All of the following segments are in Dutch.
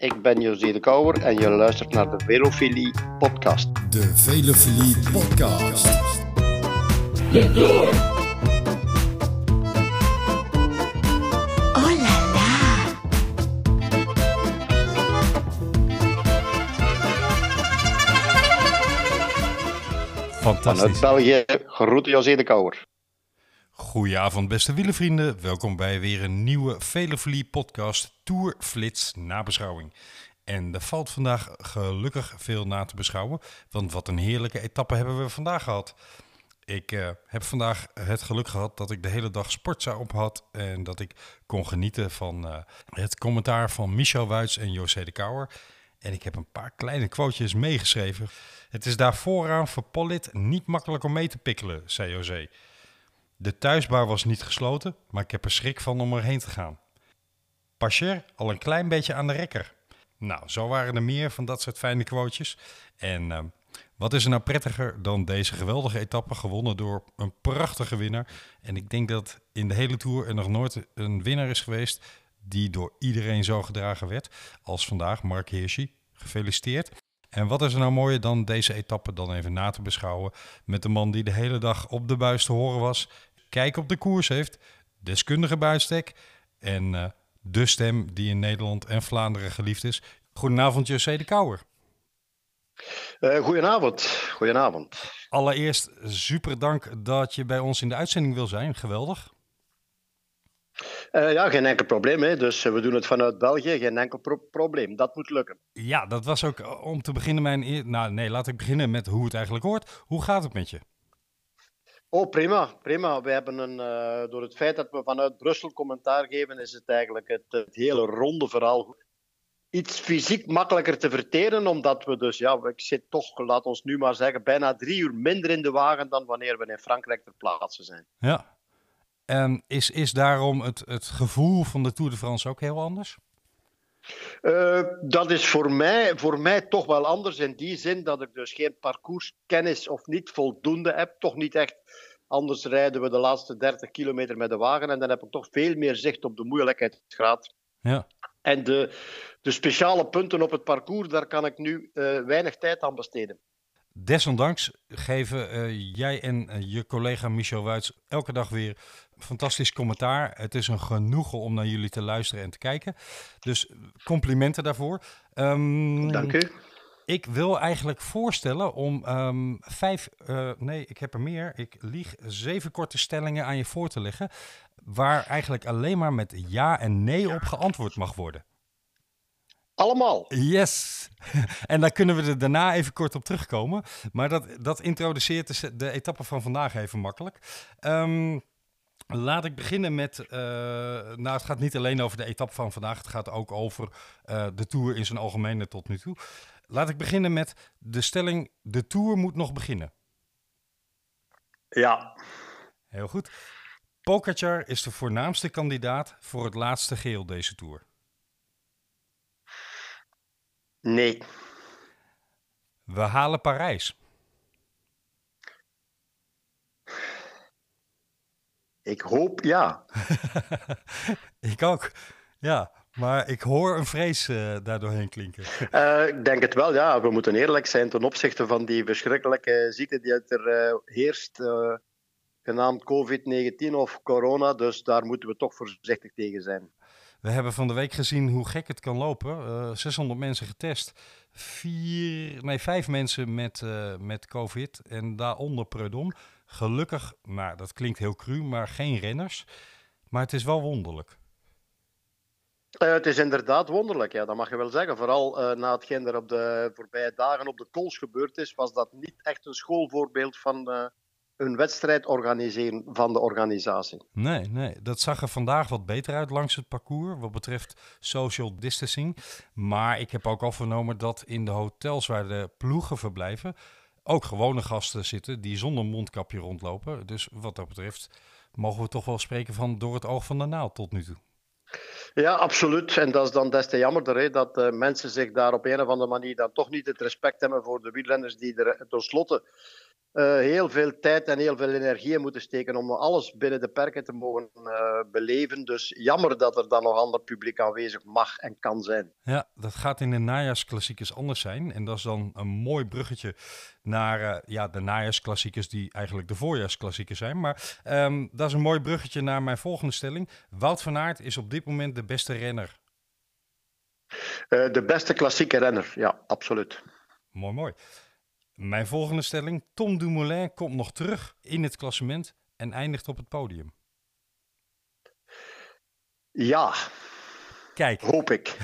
Ik ben José de Kouwer en je luistert naar de Velofilie podcast. De Velofilie podcast. De Tour. Oh la la. Vanuit Fantastisch. België, groeten José de Kouwer. Goedenavond, beste wielenvrienden. Welkom bij weer een nieuwe Velofilie podcast Tour Flits nabeschouwing. En er valt vandaag gelukkig veel na te beschouwen, want wat een heerlijke etappe hebben we vandaag gehad. Ik eh, heb vandaag het geluk gehad dat ik de hele dag sportza op had en dat ik kon genieten van eh, het commentaar van Michel Wuits en José de Kouwer. En ik heb een paar kleine quotejes meegeschreven. Het is daar vooraan voor Pollitt niet makkelijk om mee te pikkelen, zei José. De thuisbaar was niet gesloten, maar ik heb er schrik van om erheen te gaan. Pascher al een klein beetje aan de rekker. Nou, zo waren er meer van dat soort fijne quotejes. En eh, wat is er nou prettiger dan deze geweldige etappe gewonnen door een prachtige winnaar. En ik denk dat in de hele Tour er nog nooit een winnaar is geweest die door iedereen zo gedragen werd als vandaag Mark Hirschi. Gefeliciteerd. En wat is er nou mooier dan deze etappe dan even na te beschouwen met de man die de hele dag op de buis te horen was, kijk op de koers heeft, deskundige buitstek en eh, de stem die in Nederland en Vlaanderen geliefd is. Goedenavond José de Kouwer. Eh, goedenavond, goedenavond. Allereerst super dank dat je bij ons in de uitzending wil zijn. Geweldig. Eh, ja, geen enkel probleem. Hè. Dus we doen het vanuit België, geen enkel pro- probleem. Dat moet lukken. Ja, dat was ook om te beginnen mijn... Nou nee, laat ik beginnen met hoe het eigenlijk hoort. Hoe gaat het met je? Oh, prima, prima. We hebben een, eh, door het feit dat we vanuit Brussel commentaar geven, is het eigenlijk het, hele ronde verhaal iets fysiek makkelijker te verteren, omdat we dus, ja, ik zit toch, laat ons nu maar zeggen, bijna drie uur minder in de wagen dan wanneer we in Frankrijk ter plaatse zijn. Ja. En is, is daarom het, het gevoel van de Tour de France ook heel anders? Eh, dat is voor mij, voor mij toch wel anders in die zin dat ik dus geen parcourskennis of niet voldoende heb. Toch niet echt. Anders rijden we de laatste 30 kilometer met de wagen en dan heb ik toch veel meer zicht op de moeilijkheidsgraad. Ja. En de, de speciale punten op het parcours, daar kan ik nu eh, weinig tijd aan besteden. Desondanks geven eh, jij en eh, je collega Michel Wuits elke dag weer fantastisch commentaar. Het is een genoegen om naar jullie te luisteren en te kijken. Dus complimenten daarvoor. Ehm, Dank u. Ik wil eigenlijk voorstellen om ehm, vijf, eh, nee, ik heb er meer. Ik lieg zeven korte stellingen aan je voor te leggen. Waar eigenlijk alleen maar met ja en nee op geantwoord mag worden. Allemaal. Yes! En daar kunnen we er daarna even kort op terugkomen. Maar dat, dat introduceert de, de etappe van vandaag even makkelijk. Ehm, laat ik beginnen met. eh, nou, het gaat niet alleen over de etappe van vandaag. Het gaat ook over eh, de tour in zijn algemene tot nu toe. Laat ik beginnen met de stelling: de tour moet nog beginnen. Ja. Heel goed. Pogacar is de voornaamste kandidaat voor het laatste geel deze tour. Nee. We halen Parijs. Ik hoop ja. ik ook. Ja, maar ik hoor een vrees eh daardoorheen klinken. Eh, ik denk het wel, ja. We moeten eerlijk zijn ten opzichte van die verschrikkelijke ziekte die er eh, heerst, genaamd COVID-19 of corona. Dus daar moeten we toch voorzichtig tegen zijn. We hebben van de week gezien hoe gek het kan lopen. Eh 600 mensen getest. Vier, nee, vijf mensen met, eh, met COVID. En daaronder Predom. Gelukkig, nou, dat klinkt heel cru, maar geen renners. Maar het is wel wonderlijk. Eh, het is inderdaad wonderlijk, ja, dat mag je wel zeggen. Vooral eh, na hetgeen er op de voorbije dagen op de Kools gebeurd is, was dat niet echt een schoolvoorbeeld van eh, een wedstrijd organiseren van de organisatie. Nee, nee, dat zag er vandaag wat beter uit langs het parcours wat betreft social distancing. Maar ik heb ook al vernomen dat in de hotels waar de ploegen verblijven ook gewone gasten zitten die zonder mondkapje rondlopen. Dus wat dat betreft mogen we toch wel spreken van door het oog van de naald tot nu toe. Ja, absoluut. En dat is dan des te jammerder hè, dat eh, mensen zich daar op een of andere manier dan toch niet het respect hebben voor de wielrenners die er tenslotte uh, heel veel tijd en heel veel energie in moeten steken om alles binnen de perken te mogen uh, beleven. Dus jammer dat er dan nog ander publiek aanwezig mag en kan zijn. Ja, dat gaat in de najaarsklassiekers anders zijn. En dat is dan een mooi bruggetje naar uh, ja, de najaarsklassiekers die eigenlijk de voorjaarsklassiekers zijn. Maar um, dat is een mooi bruggetje naar mijn volgende stelling. Wout van Aert is op dit moment de beste renner. de beste klassieke renner, ja, absoluut. Mooi, mooi. Mijn volgende stelling: Tom Dumoulin komt nog terug in het klassement en eindigt op het podium. Ja. Kijk. Hoop ik.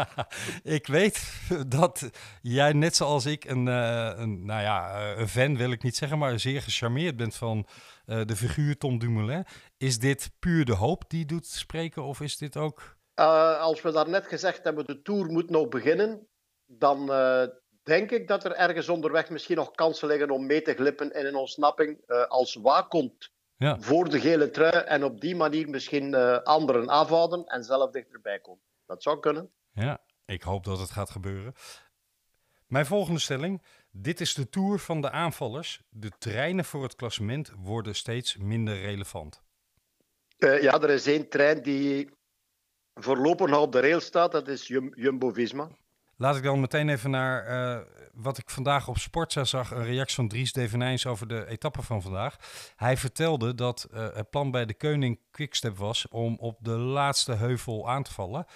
ik weet dat jij, net zoals ik, een, uh, een, nou ja, eh, een fan wil ik niet zeggen, maar zeer gecharmeerd bent van uh, de figuur Tom Dumoulin. Is dit puur de hoop die doet spreken, of is dit ook. Uh, als we daarnet gezegd hebben, de tour moet nog beginnen, dan denk ik dat er ergens onderweg misschien nog kansen liggen om mee te glippen in een ontsnapping uh, als waakhond ja. voor de gele trui en op die manier misschien uh, anderen afhouden en zelf dichterbij komen. Dat zou kunnen. Ja, ik hoop dat het gaat gebeuren. Mijn volgende stelling. Dit is de tour van de aanvallers. De treinen voor het klassement worden steeds minder relevant. Uh, ja, er is één trein die voorlopig nog op de rail staat. Dat is Jumbo-Visma. Laat ik dan meteen even naar uh, wat ik vandaag op Sportza zag. Een reactie van Dries Devenijns over de etappe van vandaag. Hij vertelde dat uh, het plan bij de Koning Quickstep was om op de laatste heuvel aan te vallen.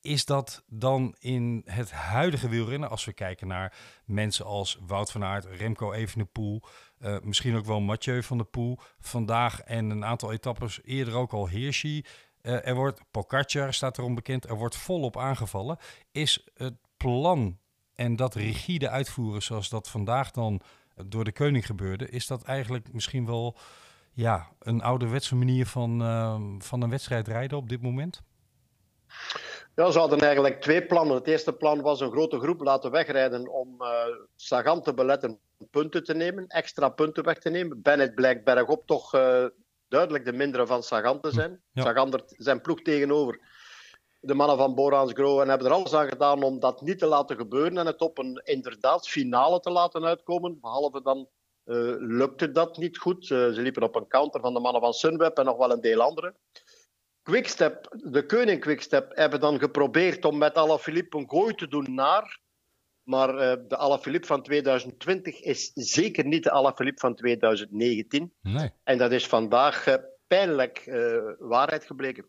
Is dat dan in het huidige wielrennen, als we kijken naar mensen als Wout van Aert, Remco Evenepoel, uh, misschien ook wel Mathieu van der Poel, vandaag en een aantal etappes eerder ook al Hirschi, uh, er wordt, Pogacar staat erom bekend, er wordt volop aangevallen. Is het plan en dat rigide uitvoeren zoals dat vandaag dan door de koning gebeurde, is dat eigenlijk misschien wel ja, een ouderwetse manier van, uh, van een wedstrijd rijden op dit moment? Ja, ze hadden eigenlijk twee plannen. Het eerste plan was een grote groep laten wegrijden om uh, Sagan te beletten punten te nemen, extra punten weg te nemen. Bennett blijkt bergop toch uh, duidelijk de mindere van Sagan te zijn. Ja. Sagan er zijn ploeg tegenover de mannen van Borans Gro en hebben er alles aan gedaan om dat niet te laten gebeuren en het op een inderdaad finale te laten uitkomen. Behalve dan uh, lukte dat niet goed. Uh, ze liepen op een counter van de mannen van Sunweb en nog wel een deel anderen. Quickstep, de Koning Quickstep, hebben dan geprobeerd om met Alaphilippe een gooi te doen naar. Maar uh, de Alaphilippe van 2020 is zeker niet de Alaphilippe van 2019. Nee. En dat is vandaag pijnlijk waarheid gebleken.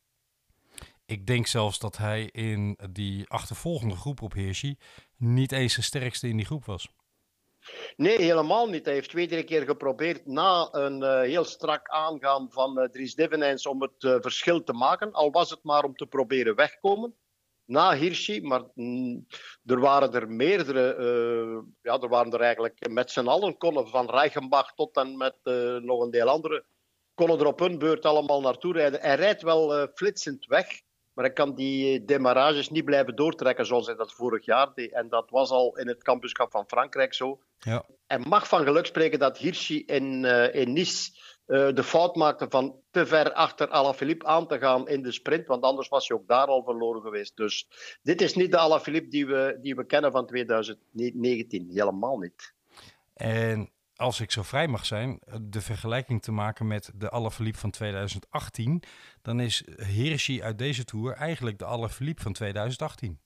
Ik denk zelfs dat hij in die achtervolgende groep op Hirschi niet eens de sterkste in die groep was. Nee, helemaal niet. Hij heeft twee, drie keer geprobeerd na een uh, heel strak aangaan van uh, Dries Devenijns om het uh, verschil te maken. Al was het maar om te proberen wegkomen na Hirschi. Maar mm, er waren er meerdere. ja, er waren er eigenlijk met z'n allen. Konden van Reichenbach tot en met nog een deel andere. Konden er op hun beurt allemaal naartoe rijden. Hij rijdt wel flitsend weg. Maar hij kan die demarages niet blijven doortrekken zoals hij dat vorig jaar deed. En dat was al in het kampioenschap van Frankrijk zo. Ja. Hij mag van geluk spreken dat Hirschi in, in Nice de fout maakte van te ver achter Alaphilippe aan te gaan in de sprint. Want anders was hij ook daar al verloren geweest. Dus dit is niet de Alaphilippe die we, die we kennen van 2019. Helemaal niet. En als ik zo vrij mag zijn, de vergelijking te maken met de Alaphilippe van 2018, dan is Hirschi uit deze Tour eigenlijk de Alaphilippe van 2018.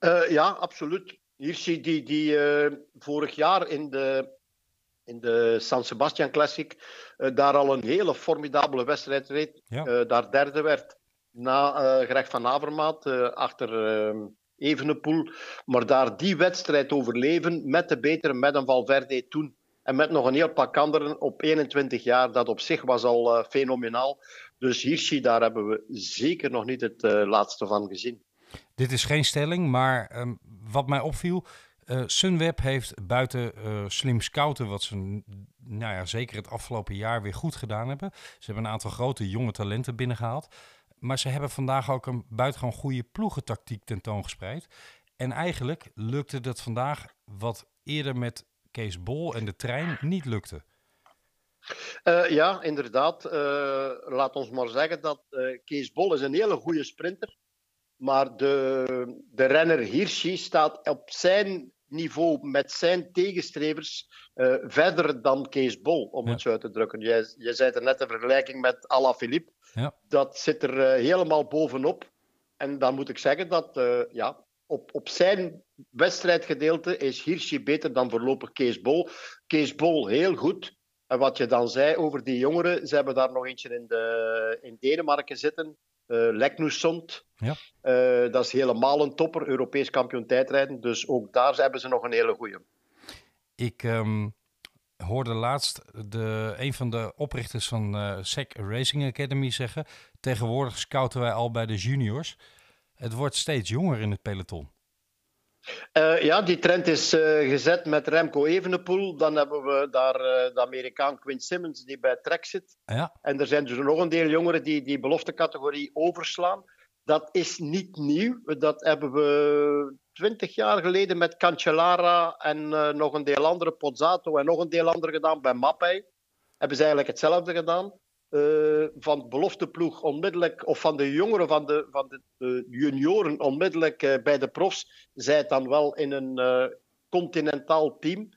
Uh, ja, absoluut. Hirschi die, die uh, vorig jaar in de, in de San Sebastian Classic uh, daar al een hele formidabele wedstrijd reed. Ja. daar derde werd na Greg van Avermaat achter ehm, Evenepoel. Maar daar die wedstrijd overleven met de betere, met een Valverde toen. En met nog een heel pak anderen op 21 jaar. Dat op zich was al uh, fenomenaal. Dus Hirschi, daar hebben we zeker nog niet het uh, laatste van gezien. Dit is geen stelling, maar um, wat mij opviel... Uh, Sunweb heeft buiten slim scouten, wat ze nou ja, zeker het afgelopen jaar weer goed gedaan hebben. Ze hebben een aantal grote jonge talenten binnengehaald. Maar ze hebben vandaag ook een buitengewoon goede ploegentactiek tentoongespreid. En eigenlijk lukte dat vandaag wat eerder met Kees Bol en de trein niet lukte. Uh, ja, inderdaad. Laat ons maar zeggen dat Kees Bol is een hele goede sprinter. Maar de, de renner Hirschi staat op zijn niveau met zijn tegenstrevers uh, verder dan Kees Bol, om Ja. het zo uit te drukken. Jij, je zei er net de vergelijking met Alaphilippe. Ja. Dat zit er eh, helemaal bovenop. En dan moet ik zeggen dat eh, ja, op, op zijn wedstrijdgedeelte is Hirschi beter dan voorlopig Kees Bol. Kees Bol heel goed. En wat je dan zei over die jongeren, ze hebben daar nog eentje in, de, in Denemarken zitten. Eh Leknusond. Ja. Eh, dat is helemaal een topper, Europees kampioen tijdrijden. Dus ook daar hebben ze nog een hele goeie. Ik ehm, hoorde laatst de, een van de oprichters van eh SEC Racing Academy zeggen... tegenwoordig scouten wij al bij de juniors. Het wordt steeds jonger in het peloton. Eh, ja, die trend is eh, gezet met Remco Evenepoel. Dan hebben we daar eh, de Amerikaan Quinn Simmons die bij Trek zit. Ja, En er zijn dus nog een deel jongeren die die beloftecategorie overslaan. Dat is niet nieuw. Dat hebben we twintig jaar geleden met Cancellara en nog een deel andere, Pozzato en nog een deel andere gedaan bij Mappei. Hebben ze eigenlijk hetzelfde gedaan. Eh, van de belofteploeg onmiddellijk, of van de jongeren, van de, van de, junioren onmiddellijk eh, bij de profs. Zij het dan wel in een eh, continentaal team.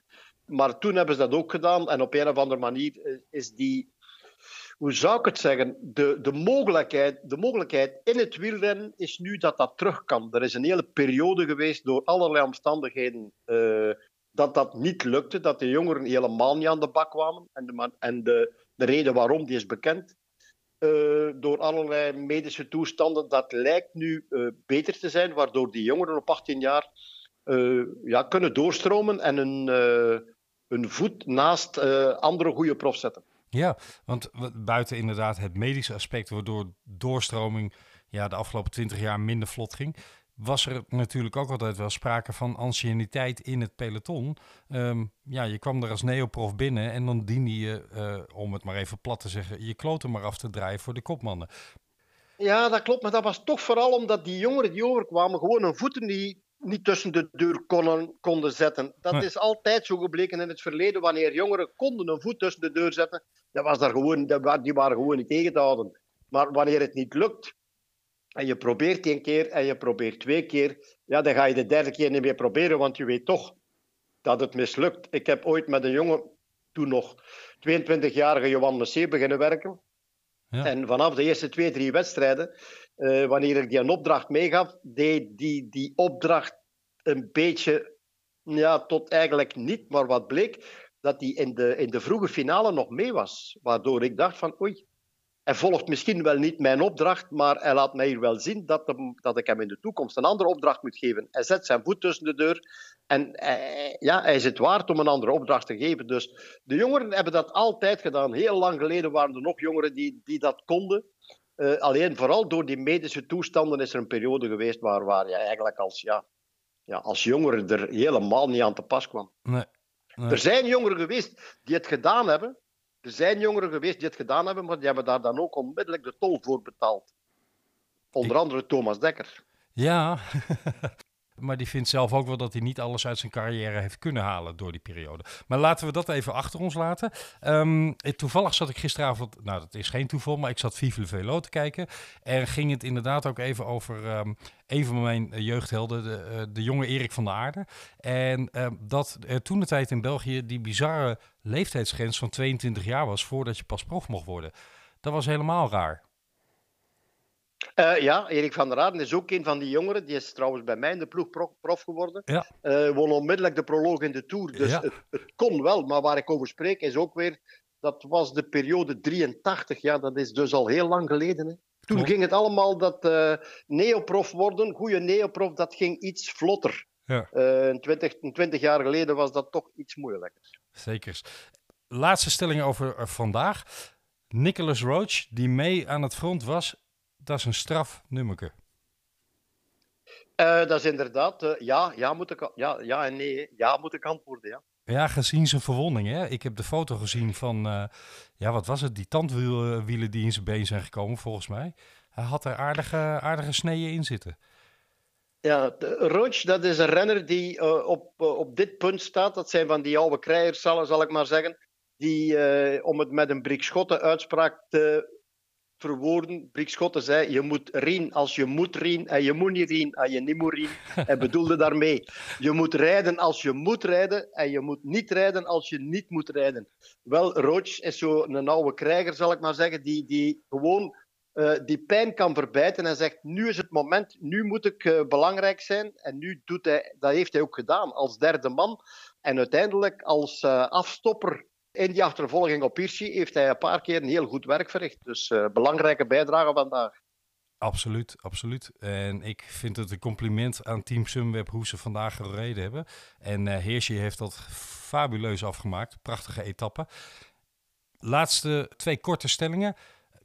Maar toen hebben ze dat ook gedaan. En op een of andere manier is die hoe zou ik het zeggen? De, de, mogelijkheid, de mogelijkheid in het wielrennen is nu dat dat terug kan. Er is een hele periode geweest door allerlei omstandigheden dat dat niet lukte, dat de jongeren helemaal niet aan de bak kwamen. En de, en de, de reden waarom, die is bekend. Eh, door allerlei medische toestanden, dat lijkt nu eh, beter te zijn, waardoor die jongeren op 18 jaar eh, ja, kunnen doorstromen en eh, een voet naast andere goede profs zetten. ja want buiten inderdaad het medische aspect... waardoor doorstroming ja, de afgelopen twintig jaar minder vlot ging... was er natuurlijk ook altijd wel sprake van anciëniteit in het peloton. Ehm, ja, je kwam er als neoprof binnen en dan diende je, eh, om het maar even plat te zeggen... je kloten maar af te draaien voor de kopmannen. Ja, dat klopt. Maar dat was toch vooral omdat die jongeren die overkwamen gewoon hun voeten die niet tussen de deur konden, konden zetten. Dat Nee. is altijd zo gebleken in het verleden. Wanneer jongeren konden een voet tussen de deur zetten, dat was daar gewoon, die waren gewoon niet tegen te houden. Maar wanneer het niet lukt, en je probeert één keer en je probeert twee keer, ja, dan ga je de derde keer niet meer proberen, want je weet toch dat het mislukt. Ik heb ooit met een jongen, toen nog 22-jarige Johan Messé, beginnen werken. Ja. En vanaf de eerste twee, drie wedstrijden, eh, wanneer ik die een opdracht meegaf, deed die, die opdracht een beetje, ja, tot eigenlijk niet, maar wat bleek, dat hij in de, in de vroege finale nog mee was. Waardoor ik dacht van, oei, hij volgt misschien wel niet mijn opdracht, maar hij laat mij hier wel zien dat, hem- dat ik hem in de toekomst een andere opdracht moet geven. Hij zet zijn voet tussen de deur en hij, ja, hij is het waard om een andere opdracht te geven. Dus de jongeren hebben dat altijd gedaan. Heel lang geleden waren er nog jongeren die, die dat konden. Eh, alleen vooral door die medische toestanden is er een periode geweest waar, waar je eigenlijk als, ja, ja, als jongere er helemaal niet aan te pas kwam. Nee, nee. Er zijn jongeren geweest die het gedaan hebben. Er zijn jongeren geweest die het gedaan hebben, maar die hebben daar dan ook onmiddellijk de tol voor betaald. Onder andere Thomas Dekker. Ja, maar die vindt zelf ook wel dat hij niet alles uit zijn carrière heeft kunnen halen door die periode. Maar laten we dat even achter ons laten. Ehm, eh, toevallig zat ik gisteravond, nou dat is geen toeval, maar ik zat Vive Velo te kijken. En ging het inderdaad ook even over ehm, een van mijn eh, jeugdhelden, de, eh, de jonge Erik van der Aarde. En ehm, dat er toen de tijd in België die bizarre leeftijdsgrens van 22 jaar was voordat je pas prof mocht worden. Dat was helemaal raar. Eh, ja, Erik van der Aarden is ook een van die jongeren. Die is trouwens bij mij in de ploeg pro- prof geworden. Ja. Eh, won onmiddellijk de proloog in de Tour. Dus Ja. het, het kon wel. Maar waar ik over spreek is ook weer... Dat was de periode 83. Ja, dat is dus al heel lang geleden. Hè. Toen ging het allemaal dat eh neoprof worden. Goede neoprof, dat ging iets vlotter. Ja. Eh, een, 20, een 20 jaar geleden was dat toch iets moeilijker. Zeker. Laatste stelling over vandaag. Nicholas Roach, die mee aan het front was, dat is een strafnummerke. Eh, dat is inderdaad... eh, ja, ja, moet ik, ja, ja en nee. Ja, moet ik antwoorden, ja. Ja, gezien zijn verwonding. Hè? Ik heb de foto gezien van, eh, ja, wat was het? Die tandwielen die in zijn been zijn gekomen, volgens mij. Hij had er aardige, aardige sneeën in zitten. Ja, Roach, dat is een renner die op, op dit punt staat. Dat zijn van die oude krijgers, zal, zal ik maar zeggen. Die, om het met een Brik Schotten uitspraak te verwoorden. Brik Schotten zei, je moet rien als je moet rien en je moet niet rien als je niet moet rien. Hij bedoelde daarmee, je moet rijden als je moet rijden en je moet niet rijden als je niet moet rijden. Wel, Roach is zo'n oude krijger, zal ik maar zeggen, die, die gewoon uh, die pijn kan verbijten en zegt, nu is het moment, nu moet ik uh, belangrijk zijn. En nu doet hij, dat heeft hij ook gedaan als derde man. En uiteindelijk als uh, afstopper in die achtervolging op Hirschi heeft hij een paar keer een heel goed werk verricht. Dus uh, belangrijke bijdrage vandaag. Absoluut, absoluut. En ik vind het een compliment aan Team Sunweb hoe ze vandaag gereden hebben. En uh, Hirschi heeft dat fabuleus afgemaakt. Prachtige etappe. Laatste twee korte stellingen.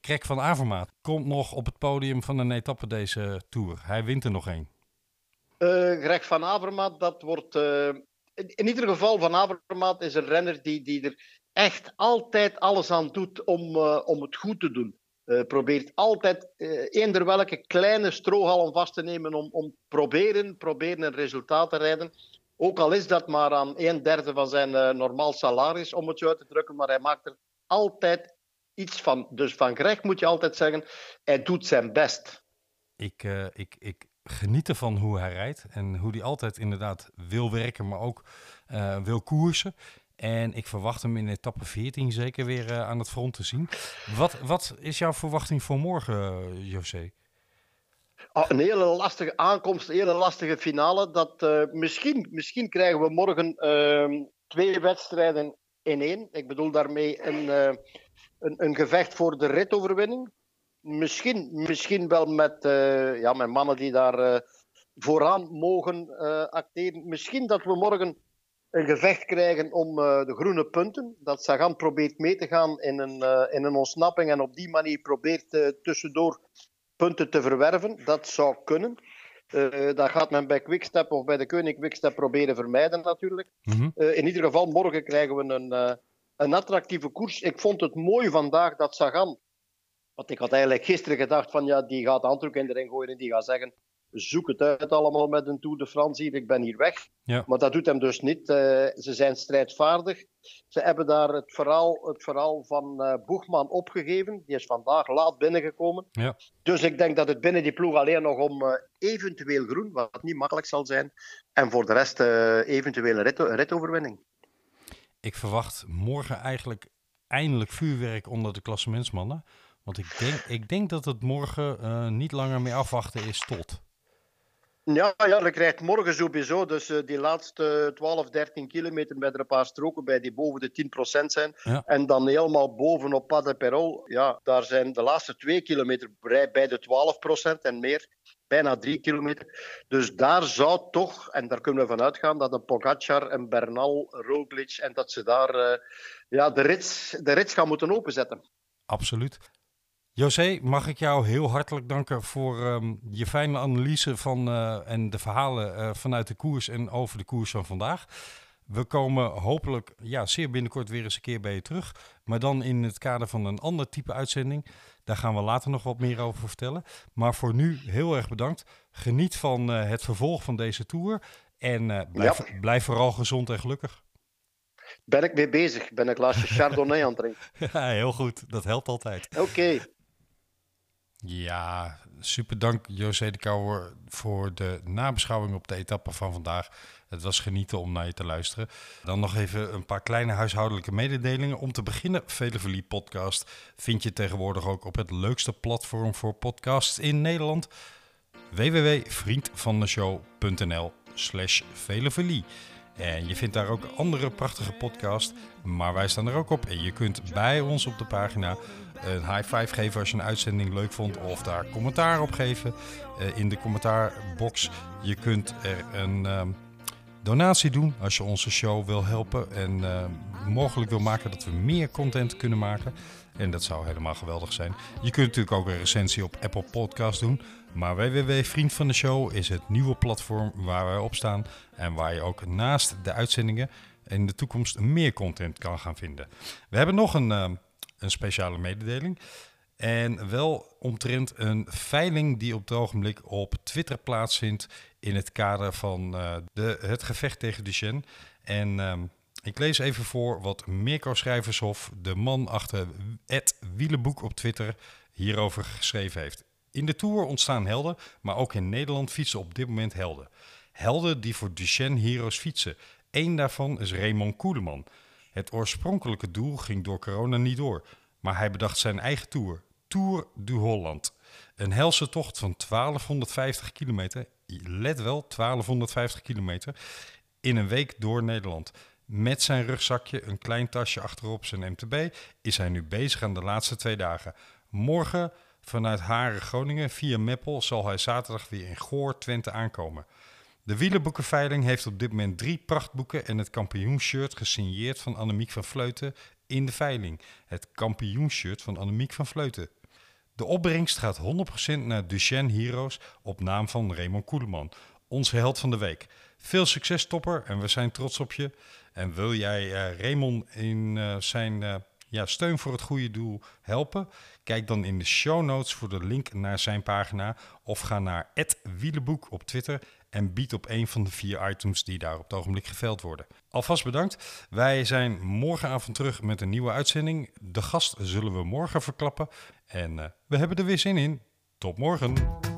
Krek van Avermaat komt nog op het podium van een etappe deze Tour. Hij wint er nog één. Uh, Greg van Avermaat, dat wordt... Uh, in, in, ieder geval, Van Avermaat is een renner die, die er echt altijd alles aan doet om, uh, om het goed te doen. Uh, probeert altijd uh, eender welke kleine strohalm vast te nemen om, om proberen, proberen een resultaat te rijden. Ook al is dat maar aan een derde van zijn normaal salaris, om het zo uit te drukken, maar hij maakt er altijd iets van. Dus van Greg moet je altijd zeggen, hij doet zijn best. Ik, ik, ik geniet ervan hoe hij rijdt en hoe hij altijd inderdaad wil werken, maar ook wil koersen. En ik verwacht hem in etappe 14 zeker weer uh, aan het front te zien. Wat, wat is jouw verwachting voor morgen, uh, José? Oh, een hele lastige aankomst, een hele lastige finale. Dat, uh, misschien, misschien krijgen we morgen ehm, twee wedstrijden in één. Ik bedoel daarmee een, een, een, gevecht voor de ritoverwinning. Misschien, misschien wel met, ja, met mannen die daar vooraan mogen acteren. Misschien dat we morgen een gevecht krijgen om uh, de groene punten. Dat Sagan probeert mee te gaan in een, uh, in een ontsnapping en op die manier probeert uh, tussendoor punten te verwerven. Dat zou kunnen. dat gaat men bij Quickstep of bij de Koning Quickstep proberen vermijden natuurlijk. Mm -hmm. in ieder geval, morgen krijgen we een, een attractieve koers. Ik vond het mooi vandaag dat Sagan... Want ik had eigenlijk gisteren gedacht van ja, die gaat de handdoek in de ring gooien en die gaat zeggen zoek het uit allemaal met een Tour de France hier, ik ben hier weg. Ja. Maar dat doet hem dus niet. Uh, ze zijn strijdvaardig. Ze hebben daar het verhaal, het verhaal van uh, Boegman opgegeven. Die is vandaag laat binnengekomen. Ja. Dus ik denk dat het binnen die ploeg alleen nog om uh, eventueel groen, wat niet makkelijk zal zijn, en voor de rest eventueel een, rit, ritoverwinning. Ik verwacht morgen eigenlijk eindelijk vuurwerk onder de klassementsmannen. Want ik denk, ik denk dat het morgen niet langer meer afwachten is tot. Ja, ja, dat krijgt morgen sowieso. Dus uh, die laatste 12, 13 kilometer met er een paar stroken bij die boven de 10% zijn. Ja. En dan helemaal bovenop Pas de Perol. Ja, daar zijn de laatste twee kilometer bij de 12% en meer. Bijna drie kilometer. Dus daar zou toch, en daar kunnen we van uitgaan, dat een Pogacar, een Bernal, Roglic, en dat ze daar uh, ja, de, rits, de rits gaan moeten openzetten. Absoluut. José, mag ik jou heel hartelijk danken voor um, je fijne analyse van, uh, en de verhalen uh, vanuit de koers en over de koers van vandaag. We komen hopelijk ja, zeer binnenkort weer eens een keer bij je terug. Maar dan in het kader van een ander type uitzending. Daar gaan we later nog wat meer over vertellen. Maar voor nu heel erg bedankt. Geniet van uh, het vervolg van deze tour. En blijf, ja. blijf vooral gezond en gelukkig. Ben ik mee bezig. Ben een glaasje Chardonnay aan het drinken. ja, heel goed. Dat helpt altijd. Oké. Okay. Ja, super dank José de Kouwer voor de nabeschouwing op de etappe van vandaag. Het was genieten om naar je te luisteren. Dan nog even een paar kleine huishoudelijke mededelingen. Om te beginnen, Veleverlie podcast vind je tegenwoordig ook op het leukste platform voor podcasts in Nederland. www.vriendvandeshow.nl slash Veleverlie. En je vindt daar ook andere prachtige podcasts, maar wij staan er ook op. En je kunt bij ons op de pagina een high five geven als je een uitzending leuk vond of daar commentaar op geven uh, in de commentaarbox. Je kunt er een um, donatie doen als je onze show wil helpen en uh, mogelijk wil maken dat we meer content kunnen maken. En dat zou helemaal geweldig zijn. Je kunt natuurlijk ook een recensie op Apple Podcast doen. Maar www Vriend van de Show is het nieuwe platform waar wij op staan. En waar je ook naast de uitzendingen in de toekomst meer content kan gaan vinden. We hebben nog een... Uh, een speciale mededeling. En wel omtrent een veiling die op het ogenblik op Twitter plaatsvindt in het kader van uh, de, het gevecht tegen Duchenne. En uh, ik lees even voor wat Mirko Schrijvershof, de man achter het wielenboek op Twitter, hierover geschreven heeft. In de Tour ontstaan helden, maar ook in Nederland fietsen op dit moment helden. Helden die voor Duchenne Heroes fietsen. Eén daarvan is Raymond Koeleman. Het oorspronkelijke doel ging door corona niet door, maar hij bedacht zijn eigen Tour, Tour du Holland. Een helse tocht van 1250 kilometer, let wel, 1250 kilometer, in een week door Nederland. Met zijn rugzakje, een klein tasje achterop zijn MTB, is hij nu bezig aan de laatste twee dagen. Morgen vanuit Haren, Groningen, via Meppel, zal hij zaterdag weer in Goor, Twente aankomen. De wielerboekenveiling heeft op dit moment drie prachtboeken en het kampioenshirt gesigneerd van Annemiek van Vleuten in de veiling. Het kampioenshirt van Annemiek van Vleuten. De opbrengst gaat 100% naar Duchenne Heroes op naam van Raymond Koeleman, onze held van de week. Veel succes topper en we zijn trots op je. En wil jij uh, Raymond in uh, zijn uh, ja, steun voor het goede doel helpen? Kijk dan in de show notes voor de link naar zijn pagina of ga naar Wielenboek op Twitter en bied op een van de vier items die daar op het ogenblik geveld worden. Alvast bedankt. Wij zijn morgenavond terug met een nieuwe uitzending. De gast zullen we morgen verklappen en we hebben er weer zin in. Tot morgen.